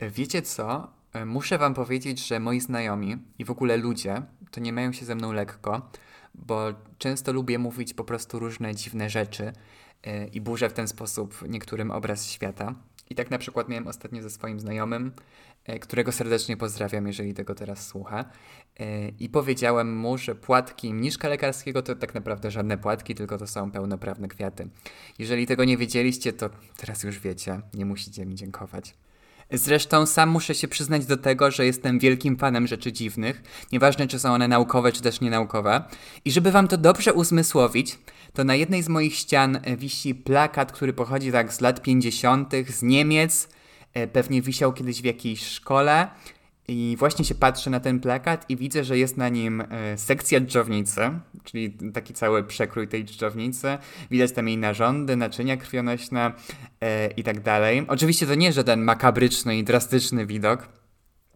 Wiecie co? Muszę wam powiedzieć, że moi znajomi i w ogóle ludzie to nie mają się ze mną lekko, bo często lubię mówić po prostu różne dziwne rzeczy e, i burzę w ten sposób niektórym obraz świata. I tak na przykład miałem ostatnio ze swoim znajomym, e, którego serdecznie pozdrawiam, jeżeli tego teraz słucha. E, I powiedziałem mu, że płatki mniszka lekarskiego to tak naprawdę żadne płatki, tylko to są pełnoprawne kwiaty. Jeżeli tego nie wiedzieliście, to teraz już wiecie, nie musicie mi dziękować. Zresztą sam muszę się przyznać do tego, że jestem wielkim fanem rzeczy dziwnych, nieważne czy są one naukowe czy też nienaukowe. I żeby wam to dobrze uzmysłowić, to na jednej z moich ścian wisi plakat, który pochodzi tak z lat 50. z Niemiec. E, pewnie wisiał kiedyś w jakiejś szkole i właśnie się patrzę na ten plakat i widzę, że jest na nim e, sekcja dżdżownicy, czyli taki cały przekrój tej dżdżownicy. Widać tam jej narządy, naczynia krwionośne e, i tak dalej. Oczywiście to nie żaden makabryczny i drastyczny widok.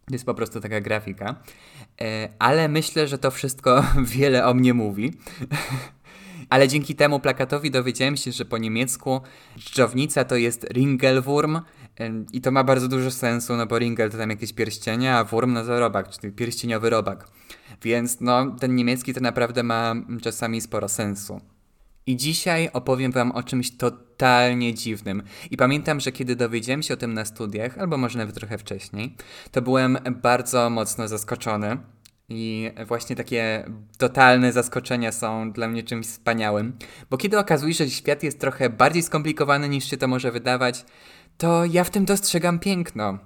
To jest po prostu taka grafika. E, ale myślę, że to wszystko wiele o mnie mówi. ale dzięki temu plakatowi dowiedziałem się, że po niemiecku dżdżownica to jest Ringelwurm, i to ma bardzo dużo sensu, no bo Ringel to tam jakieś pierścienie, a Wurm no to robak, czyli pierścieniowy robak. Więc no, ten niemiecki to naprawdę ma czasami sporo sensu. I dzisiaj opowiem wam o czymś totalnie dziwnym. I pamiętam, że kiedy dowiedziałem się o tym na studiach, albo może nawet trochę wcześniej, to byłem bardzo mocno zaskoczony. I właśnie takie totalne zaskoczenia są dla mnie czymś wspaniałym, bo kiedy okazuje się, że świat jest trochę bardziej skomplikowany niż się to może wydawać, to ja w tym dostrzegam piękno.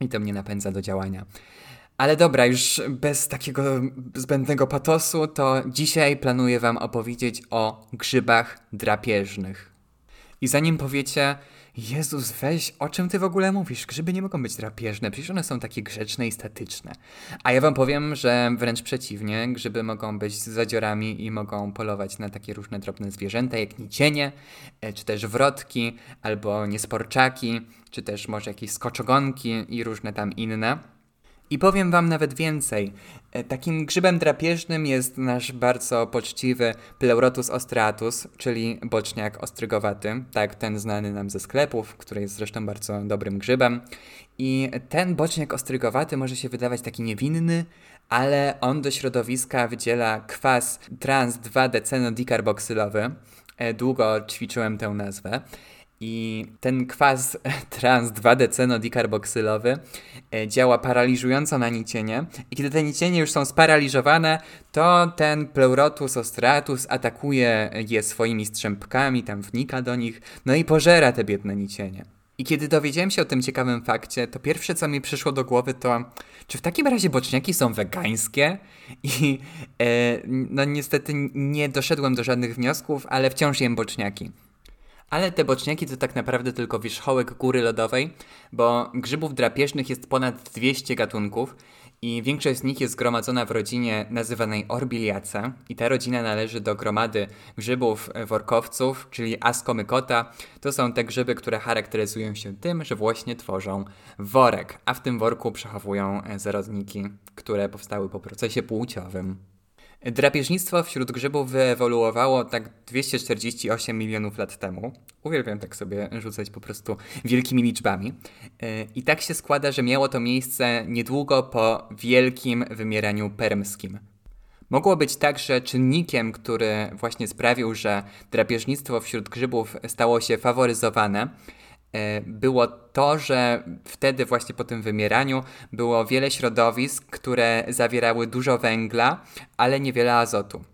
I to mnie napędza do działania. Ale dobra, już bez takiego zbędnego patosu, to dzisiaj planuję Wam opowiedzieć o grzybach drapieżnych. I zanim powiecie, Jezus, weź, o czym ty w ogóle mówisz? Grzyby nie mogą być drapieżne, przecież one są takie grzeczne i statyczne. A ja wam powiem, że wręcz przeciwnie, grzyby mogą być zadziorami i mogą polować na takie różne drobne zwierzęta, jak nicienie, e, czy też wrotki, albo niesporczaki, czy też może jakieś skoczogonki i różne tam inne. I powiem wam nawet więcej. E, takim grzybem drapieżnym jest nasz bardzo poczciwy Pleurotus ostratus, czyli boczniak ostrygowaty, tak ten znany nam ze sklepów, który jest zresztą bardzo dobrym grzybem. I ten boczniak ostrygowaty może się wydawać taki niewinny, ale on do środowiska wydziela kwas trans-2-decenodikarboksylowy. E, długo ćwiczyłem tę nazwę. I ten kwas trans 2-decenodikarboksylowy e, działa paraliżująco na nicienie. I kiedy te nicienie już są sparaliżowane, to ten pleurotus ostratus atakuje je swoimi strzępkami, tam wnika do nich, no i pożera te biedne nicienie. I kiedy dowiedziałem się o tym ciekawym fakcie, to pierwsze co mi przyszło do głowy to, czy w takim razie boczniaki są wegańskie? I e, no niestety nie doszedłem do żadnych wniosków, ale wciąż jem boczniaki. Ale te boczniaki to tak naprawdę tylko wierzchołek góry lodowej, bo grzybów drapieżnych jest ponad 200 gatunków i większość z nich jest zgromadzona w rodzinie nazywanej orbiliaca i ta rodzina należy do gromady grzybów workowców, czyli askomykota. To są te grzyby, które charakteryzują się tym, że właśnie tworzą worek, a w tym worku przechowują zarodniki, które powstały po procesie płciowym. Drapieżnictwo wśród grzybów wyewoluowało tak 248 milionów lat temu. Uwielbiam tak sobie rzucać po prostu wielkimi liczbami. E, I tak się składa, że miało to miejsce niedługo po wielkim wymieraniu permskim. Mogło być tak, że czynnikiem, który właśnie sprawił, że drapieżnictwo wśród grzybów stało się faworyzowane, było to, że wtedy właśnie po tym wymieraniu było wiele środowisk, które zawierały dużo węgla, ale niewiele azotu.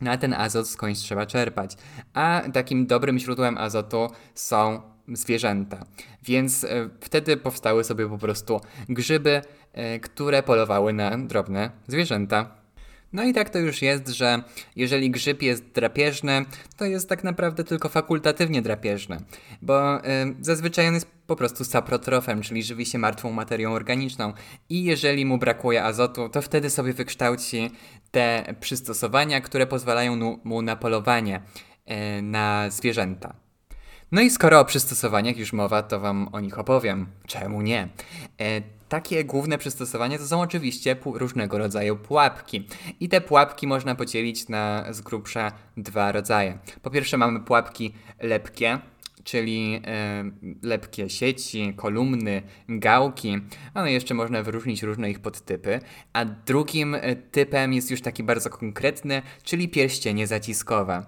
No a ten azot skądś trzeba czerpać. A takim dobrym źródłem azotu są zwierzęta. Więc e, wtedy powstały sobie po prostu grzyby, e, które polowały na drobne zwierzęta. No i tak to już jest, że jeżeli grzyb jest drapieżny, to jest tak naprawdę tylko fakultatywnie drapieżny, bo y, zazwyczaj on jest po prostu saprotrofem, czyli żywi się martwą materią organiczną i jeżeli mu brakuje azotu, to wtedy sobie wykształci te przystosowania, które pozwalają mu na polowanie y, na zwierzęta. No i skoro o przystosowaniach już mowa, to Wam o nich opowiem. Czemu nie? E, takie główne przystosowania to są oczywiście różnego rodzaju pułapki. I te pułapki można podzielić na z grubsza dwa rodzaje. Po pierwsze mamy pułapki lepkie, czyli e, lepkie sieci, kolumny, gałki. One jeszcze można wyróżnić różne ich podtypy. A drugim e, typem jest już taki bardzo konkretny, czyli pierścienie zaciskowe.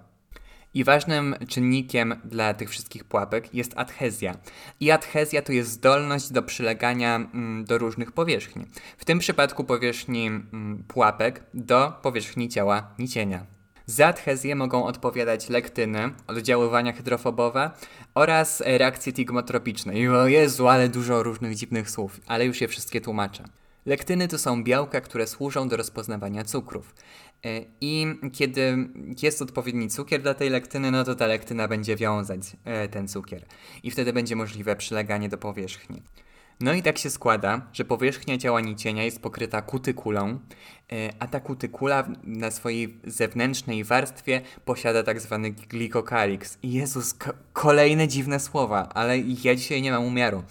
I ważnym czynnikiem dla tych wszystkich pułapek jest adhezja. I adhezja to jest zdolność do przylegania mm, do różnych powierzchni. W tym przypadku powierzchni mm, pułapek do powierzchni ciała nicienia. Za adhezję mogą odpowiadać lektyny, oddziaływania hydrofobowe oraz reakcje tigmotropiczne. I o Jezu, ale dużo różnych dziwnych słów, ale już je wszystkie tłumaczę. Lektyny to są białka, które służą do rozpoznawania cukrów. E, I kiedy jest odpowiedni cukier dla tej lektyny, no to ta lektyna będzie wiązać e, ten cukier. I wtedy będzie możliwe przyleganie do powierzchni. No i tak się składa, że powierzchnia ciała nicienia jest pokryta kutykulą, e, a ta kutykula na swojej zewnętrznej warstwie posiada tak zwany glikokalix. Jezus, kolejne dziwne słowa, ale ja dzisiaj nie mam umiaru.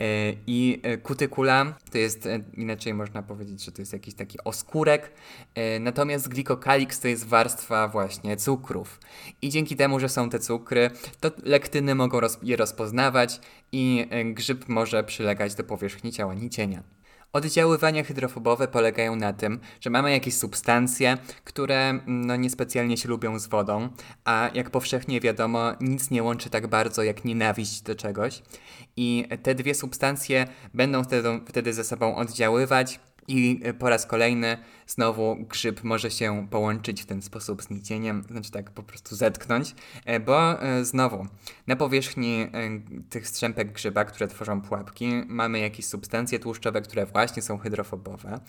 E, I e, kutykula to jest, inaczej można powiedzieć, że to jest jakiś taki oskórek, natomiast glikokalix to jest warstwa właśnie cukrów. I dzięki temu, że są te cukry, to lektyny mogą je rozpoznawać i grzyb może przylegać do powierzchni ciała nicienia. Oddziaływania hydrofobowe polegają na tym, że mamy jakieś substancje, które mm, no, niespecjalnie się lubią z wodą, a jak powszechnie wiadomo, nic nie łączy tak bardzo jak nienawiść do czegoś. I te dwie substancje będą wtedy, wtedy ze sobą oddziaływać, i po raz kolejny znowu grzyb może się połączyć w ten sposób z nicieniem, znaczy tak po prostu zetknąć, e, bo e, znowu na powierzchni e, tych strzępek grzyba, które tworzą pułapki, mamy jakieś substancje tłuszczowe, które właśnie są hydrofobowe,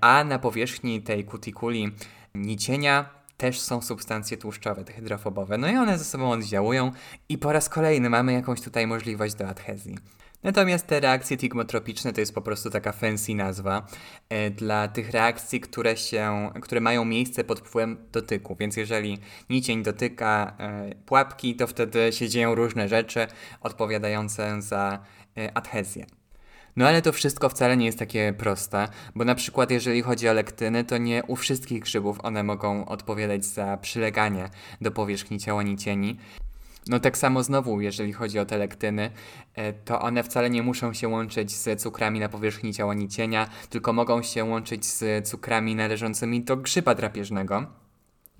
a na powierzchni tej kutikuli nicienia też są substancje tłuszczowe, te hydrofobowe. No i one ze sobą oddziałują i po raz kolejny mamy jakąś tutaj możliwość do adhezji. Natomiast te reakcje tigmotropiczne to jest po prostu taka fancy nazwa e, dla tych reakcji, które, się, które mają miejsce pod wpływem dotyku. Więc jeżeli nicień dotyka e, pułapki, to wtedy się dzieją różne rzeczy odpowiadające za e, adhezję. No ale to wszystko wcale nie jest takie proste, bo na przykład jeżeli chodzi o lektyny, to nie u wszystkich grzybów one mogą odpowiadać za przyleganie do powierzchni ciała nicieni. No tak samo znowu, jeżeli chodzi o te lektyny, e, to one wcale nie muszą się łączyć z cukrami na powierzchni ciała nicienia, tylko mogą się łączyć z cukrami należącymi do grzyba drapieżnego.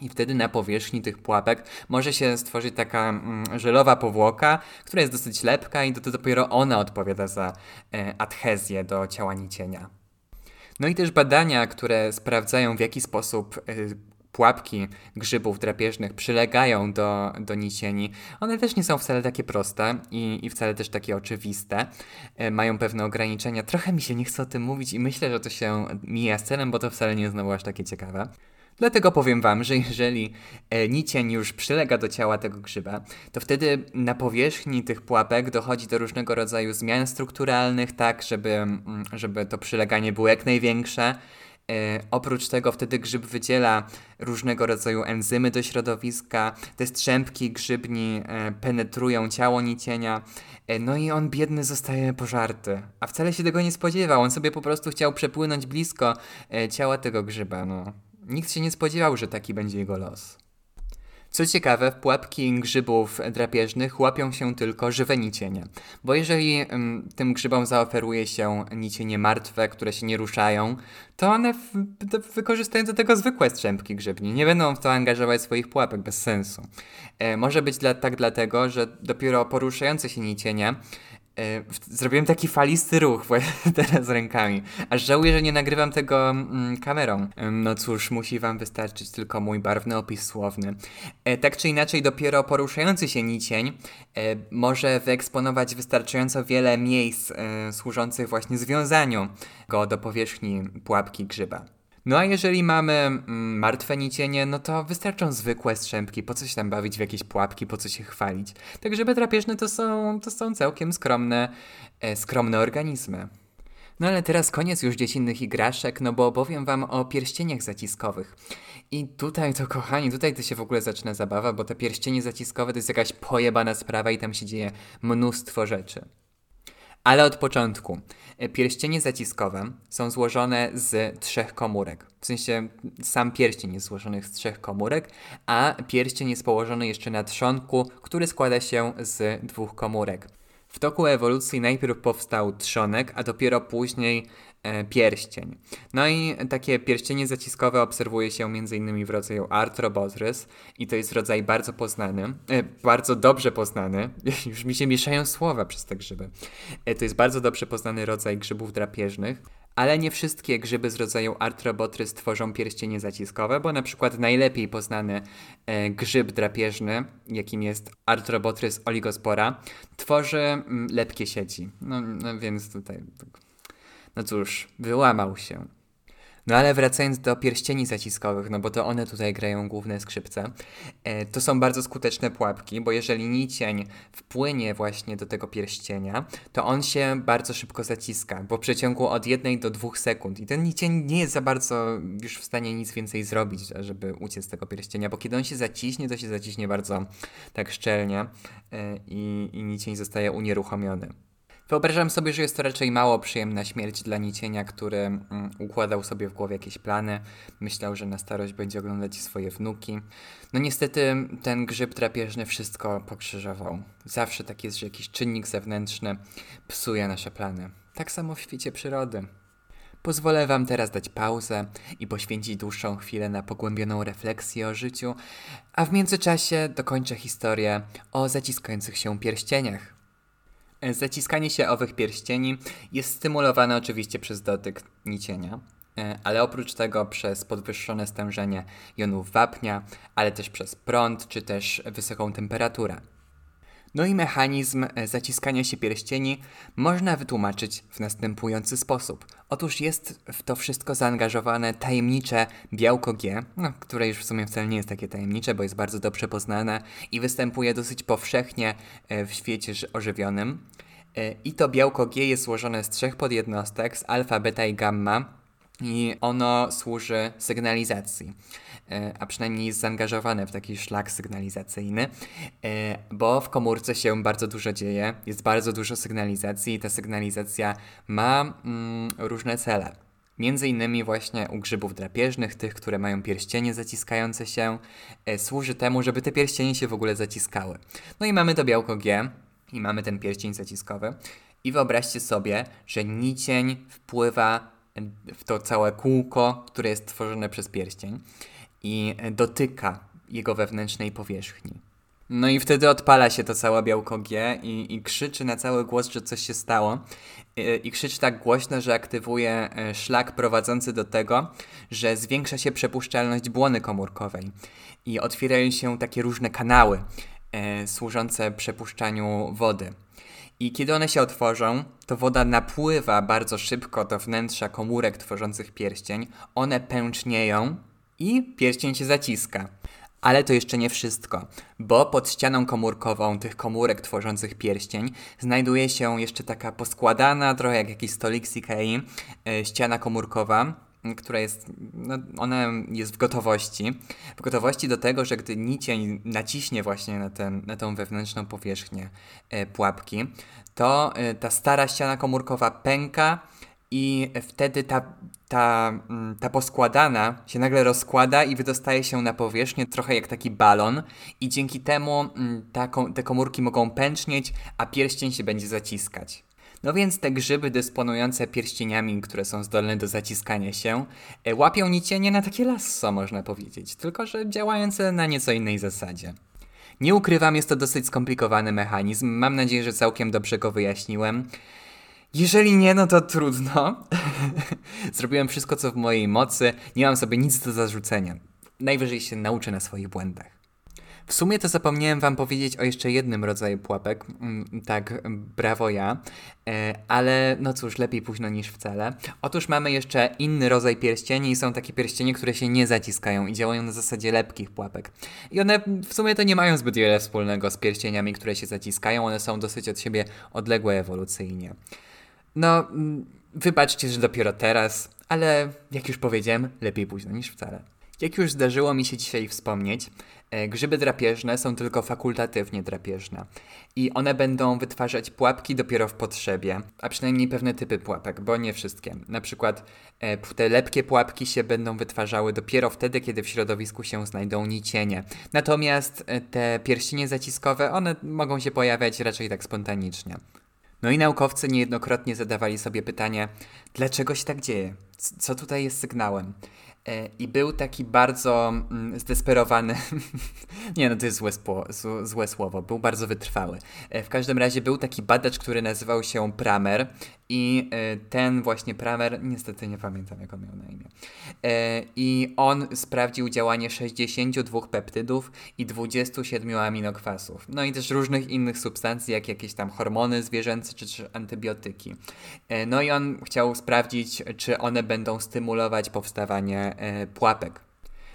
I wtedy na powierzchni tych pułapek może się stworzyć taka mm, żelowa powłoka, która jest dosyć lepka i to, dopiero ona odpowiada za e, adhezję do ciała nicienia. No i też badania, które sprawdzają w jaki sposób e, pułapki grzybów drapieżnych przylegają do, do nicieni, one też nie są wcale takie proste i, i wcale też takie oczywiste. E, mają pewne ograniczenia. Trochę mi się nie chce o tym mówić i myślę, że to się mija z celem, bo to wcale nie jest znowu aż takie ciekawe. Dlatego powiem Wam, że jeżeli e, nicień już przylega do ciała tego grzyba, to wtedy na powierzchni tych pułapek dochodzi do różnego rodzaju zmian strukturalnych, tak, żeby, mm, żeby to przyleganie było jak największe. E, oprócz tego wtedy grzyb wydziela różnego rodzaju enzymy do środowiska, te strzępki grzybni e, penetrują ciało nicienia, e, no i on biedny zostaje pożarty. A wcale się tego nie spodziewał, on sobie po prostu chciał przepłynąć blisko ciała tego grzyba, no. Nikt się nie spodziewał, że taki będzie jego los. Co ciekawe, w pułapki grzybów drapieżnych łapią się tylko żywe nicienie, bo jeżeli ym, tym grzybom zaoferuje się nicienie martwe, które się nie ruszają, to one w, wykorzystają do tego zwykłe strzępki grzybni. Nie będą w to angażować swoich pułapek bez sensu. E, może być dla, tak dlatego, że dopiero poruszające się nicienie zrobiłem taki falisty ruch teraz rękami. Aż żałuję, że nie nagrywam tego mm, kamerą. No cóż, musi wam wystarczyć tylko mój barwny opis słowny. E, tak czy inaczej, dopiero poruszający się nicień e, może wyeksponować wystarczająco wiele miejsc służących właśnie związaniu go do powierzchni pułapki grzyba. No a jeżeli mamy mm, martwe nicienie, no to wystarczą zwykłe strzępki, po co się tam bawić w jakieś pułapki, po co się chwalić. Także drapieżne to są, to są całkiem skromne, e, skromne organizmy. No ale teraz koniec już dziecinnych igraszek, no bo opowiem wam o pierścieniach zaciskowych. I tutaj to, kochani, tutaj to się w ogóle zaczyna zabawa, bo te pierścienie zaciskowe to jest jakaś pojebana sprawa i tam się dzieje mnóstwo rzeczy. Ale od początku. E, pierścienie zaciskowe są złożone z trzech komórek. W sensie sam pierścień jest złożony z trzech komórek, a pierścień jest położony jeszcze na trzonku, który składa się z dwóch komórek. W toku ewolucji najpierw powstał trzonek, a dopiero później pierścień. No i takie pierścienie zaciskowe obserwuje się m.in. w rodzaju Arthrobotrys i to jest rodzaj bardzo poznany, e, bardzo dobrze poznany, już mi się mieszają słowa przez te grzyby. E, to jest bardzo dobrze poznany rodzaj grzybów drapieżnych. Ale nie wszystkie grzyby z rodzaju Arthrobotrys tworzą pierścienie zaciskowe, bo na przykład najlepiej poznany e, grzyb drapieżny, jakim jest Arthrobotrys oligospora, tworzy mm, lepkie sieci. No, no więc tutaj, no cóż, wyłamał się. No ale wracając do pierścieni zaciskowych, no bo to one tutaj grają główne skrzypce, e, to są bardzo skuteczne pułapki, bo jeżeli nicień wpłynie właśnie do tego pierścienia, to on się bardzo szybko zaciska, bo w przeciągu od jednej do dwóch sekund. I ten nicień nie jest za bardzo już w stanie nic więcej zrobić, żeby uciec z tego pierścienia, bo kiedy on się zaciśnie, to się zaciśnie bardzo tak szczelnie e, i, i nicień zostaje unieruchomiony. Wyobrażam sobie, że jest to raczej mało przyjemna śmierć dla Nicienia, który mm, układał sobie w głowie jakieś plany, myślał, że na starość będzie oglądać swoje wnuki. No niestety ten grzyb drapieżny wszystko pokrzyżował. Zawsze tak jest, że jakiś czynnik zewnętrzny psuje nasze plany. Tak samo w świecie przyrody. Pozwolę Wam teraz dać pauzę i poświęcić dłuższą chwilę na pogłębioną refleksję o życiu, a w międzyczasie dokończę historię o zaciskających się pierścieniach. Zaciskanie się owych pierścieni jest stymulowane oczywiście przez dotyk nicienia, e, ale oprócz tego przez podwyższone stężenie jonów wapnia, ale też przez prąd czy też wysoką temperaturę. No i mechanizm e, zaciskania się pierścieni można wytłumaczyć w następujący sposób. Otóż jest w to wszystko zaangażowane tajemnicze białko G, no, które już w sumie wcale nie jest takie tajemnicze, bo jest bardzo dobrze poznane i występuje dosyć powszechnie e, w świecie ożywionym. E, I to białko G jest złożone z trzech podjednostek, z alfa, beta i gamma, i ono służy sygnalizacji. E, a przynajmniej jest zaangażowane w taki szlak sygnalizacyjny, e, bo w komórce się bardzo dużo dzieje, jest bardzo dużo sygnalizacji i ta sygnalizacja ma mm, różne cele. Między innymi właśnie u grzybów drapieżnych, tych, które mają pierścienie zaciskające się, e, służy temu, żeby te pierścienie się w ogóle zaciskały. No i mamy to białko G i mamy ten pierścień zaciskowy. I wyobraźcie sobie, że nicień wpływa w to całe kółko, które jest tworzone przez pierścień i dotyka jego wewnętrznej powierzchni. No i wtedy odpala się to całe białko G i, i krzyczy na cały głos, że coś się stało. I, I krzyczy tak głośno, że aktywuje e, szlak prowadzący do tego, że zwiększa się przepuszczalność błony komórkowej i otwierają się takie różne kanały służące przepuszczaniu wody. I kiedy one się otworzą, to woda napływa bardzo szybko do wnętrza komórek tworzących pierścień, one pęcznieją i pierścień się zaciska. Ale to jeszcze nie wszystko, bo pod ścianą komórkową tych komórek tworzących pierścień znajduje się jeszcze taka poskładana, trochę jak jakiś stolik Ikei, e, ściana komórkowa, która jest, no, ona jest w gotowości. W gotowości do tego, że gdy nicień naciśnie właśnie na, ten, na tą wewnętrzną powierzchnię e, pułapki, to e, ta stara ściana komórkowa pęka i wtedy ta, ta, mm, ta poskładana się nagle rozkłada i wydostaje się na powierzchnię, trochę jak taki balon, i dzięki temu mm, ta, te komórki mogą pęcznieć, a pierścień się będzie zaciskać. No więc te grzyby dysponujące pierścieniami, które są zdolne do zaciskania się, e, łapią nicienie na takie lasso, można powiedzieć, tylko że działające na nieco innej zasadzie. Nie ukrywam, jest to dosyć skomplikowany mechanizm. Mam nadzieję, że całkiem dobrze go wyjaśniłem. Jeżeli nie, no to trudno. Zrobiłem wszystko, co w mojej mocy. Nie mam sobie nic do zarzucenia. Najwyżej się nauczę na swoich błędach. W sumie to zapomniałem Wam powiedzieć o jeszcze jednym rodzaju pułapek. Mm, tak, brawo ja. E, ale no cóż, lepiej późno niż wcale. Otóż mamy jeszcze inny rodzaj pierścieni i są takie pierścienie, które się nie zaciskają i działają na zasadzie lepkich pułapek. I one w sumie to nie mają zbyt wiele wspólnego z pierścieniami, które się zaciskają. One są dosyć od siebie odległe ewolucyjnie. No, mm, wybaczcie, że dopiero teraz, ale jak już powiedziałem, lepiej późno niż wcale. Jak już zdarzyło mi się dzisiaj wspomnieć, e, grzyby drapieżne są tylko fakultatywnie drapieżne i one będą wytwarzać pułapki dopiero w potrzebie, a przynajmniej pewne typy pułapek, bo nie wszystkie. Na przykład e, te lepkie pułapki się będą wytwarzały dopiero wtedy, kiedy w środowisku się znajdą nicienie. Natomiast e, te pierścienie zaciskowe, one mogą się pojawiać raczej tak spontanicznie. No i naukowcy niejednokrotnie zadawali sobie pytanie, dlaczego się tak dzieje? Co tutaj jest sygnałem? E, I był taki bardzo mm, zdesperowany. nie, no to jest złe, złe, słowo. Był bardzo wytrwały. E, w każdym razie był taki badacz, który nazywał się Pramer, i e, ten właśnie Pramer, niestety nie pamiętam jak on miał na imię. I on sprawdził działanie 62 peptydów i 27 aminokwasów. No i też różnych innych substancji, jak jakieś tam hormony zwierzęce czy, czy antybiotyki. No i on chciał sprawdzić, czy one będą stymulować powstawanie pułapek.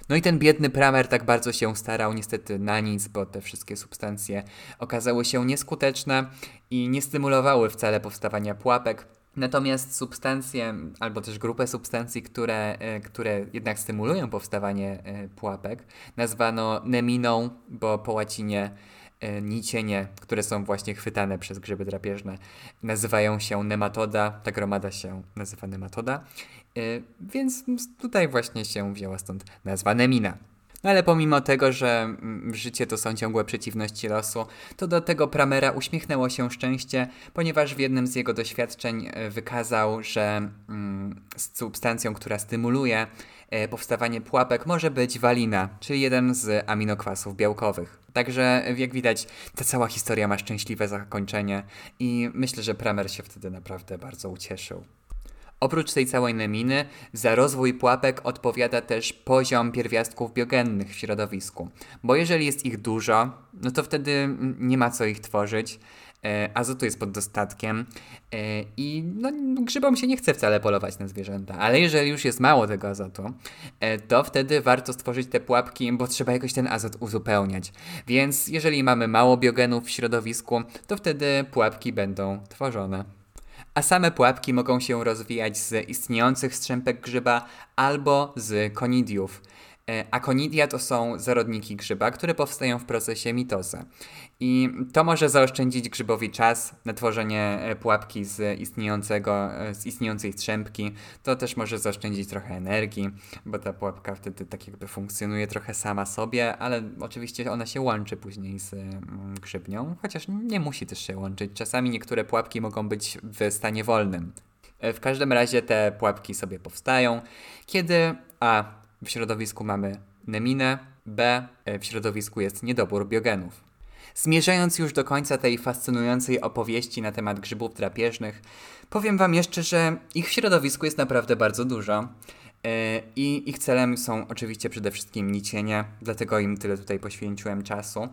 No i ten biedny Pramer tak bardzo się starał, niestety na nic, bo te wszystkie substancje okazały się nieskuteczne i nie stymulowały wcale powstawania pułapek. Natomiast substancje, albo też grupę substancji, które, e, które jednak stymulują powstawanie e, pułapek, nazwano neminą, bo po łacinie E, nicienie, które są właśnie chwytane przez grzyby drapieżne, nazywają się nematoda, ta gromada się nazywa nematoda, e, więc tutaj właśnie się wzięła stąd nazwa nemina. No ale pomimo tego, że mm, życie to są ciągłe przeciwności losu, to do tego Pramera uśmiechnęło się szczęście, ponieważ w jednym z jego doświadczeń e, wykazał, że mm, substancją, która stymuluje powstawanie pułapek może być walina, czyli jeden z aminokwasów białkowych. Także jak widać, ta cała historia ma szczęśliwe zakończenie i myślę, że Pramer się wtedy naprawdę bardzo ucieszył. Oprócz tej całej neminy, za rozwój pułapek odpowiada też poziom pierwiastków biogennych w środowisku. Bo jeżeli jest ich dużo, no to wtedy nie ma co ich tworzyć, E, azotu jest pod dostatkiem e, i no, grzybom się nie chce wcale polować na zwierzęta. Ale jeżeli już jest mało tego azotu, e, to wtedy warto stworzyć te pułapki, bo trzeba jakoś ten azot uzupełniać. Więc jeżeli mamy mało biogenów w środowisku, to wtedy pułapki będą tworzone. A same pułapki mogą się rozwijać z istniejących strzępek grzyba albo z konidiów. E, Akonidia to są zarodniki grzyba, które powstają w procesie mitozy. I to może zaoszczędzić grzybowi czas na tworzenie e, pułapki z, istniejącego, e, z istniejącej strzępki. To też może zaoszczędzić trochę energii, bo ta pułapka wtedy tak jakby funkcjonuje trochę sama sobie, ale oczywiście ona się łączy później z mm, grzybnią, chociaż nie musi też się łączyć. Czasami niektóre pułapki mogą być w stanie wolnym. W każdym razie te pułapki sobie powstają, kiedy a w środowisku mamy neminę, B e, w środowisku jest niedobór biogenów. Zmierzając już do końca tej fascynującej opowieści na temat grzybów drapieżnych, powiem Wam jeszcze, że ich w środowisku jest naprawdę bardzo dużo. E, I ich celem są oczywiście przede wszystkim nicienie, dlatego im tyle tutaj poświęciłem czasu, e,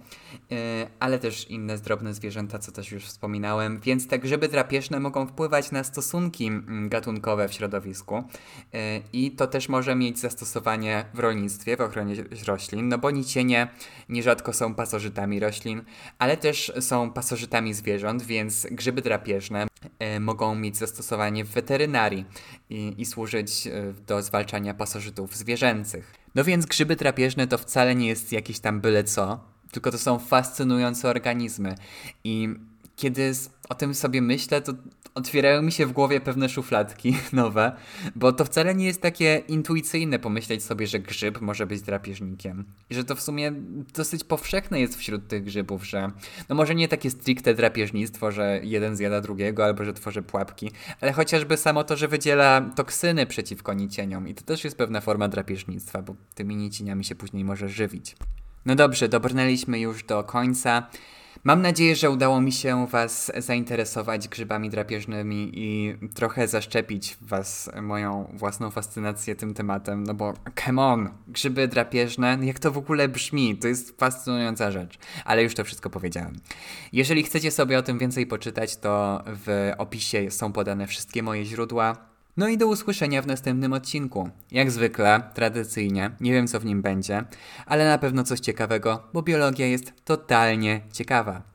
ale też inne drobne zwierzęta, co też już wspominałem, więc te grzyby drapieżne mogą wpływać na stosunki mm, gatunkowe w środowisku. E, i to też może mieć zastosowanie w rolnictwie, w ochronie roślin, no bo nicienie nierzadko są pasożytami roślin, ale też są pasożytami zwierząt, więc grzyby drapieżne mogą mieć zastosowanie w weterynarii i, i służyć do zwalczania zwalczania pasożytów zwierzęcych. No więc grzyby drapieżne to wcale nie jest jakieś tam byle co, tylko to są fascynujące organizmy. I kiedy o tym sobie myślę, to otwierają mi się w głowie pewne szufladki nowe, bo to wcale nie jest takie intuicyjne pomyśleć sobie, że grzyb może być drapieżnikiem. I że to w sumie dosyć powszechne jest wśród tych grzybów, że no może nie takie stricte drapieżnictwo, że jeden zjada drugiego albo że tworzy pułapki, ale chociażby samo to, że wydziela toksyny przeciwko nicieniom i to też jest pewna forma drapieżnictwa, bo tymi nicieniami się później może żywić. No dobrze, dobrnęliśmy już do końca. Mam nadzieję, że udało mi się Was zainteresować grzybami drapieżnymi i trochę zaszczepić Was moją własną fascynację tym tematem, no bo come on, grzyby drapieżne, jak to w ogóle brzmi, to jest fascynująca rzecz, ale już to wszystko powiedziałem. Jeżeli chcecie sobie o tym więcej poczytać, to w opisie są podane wszystkie moje źródła. No i do usłyszenia w następnym odcinku. Jak zwykle, tradycyjnie, nie wiem co w nim będzie, ale na pewno coś ciekawego, bo biologia jest totalnie ciekawa.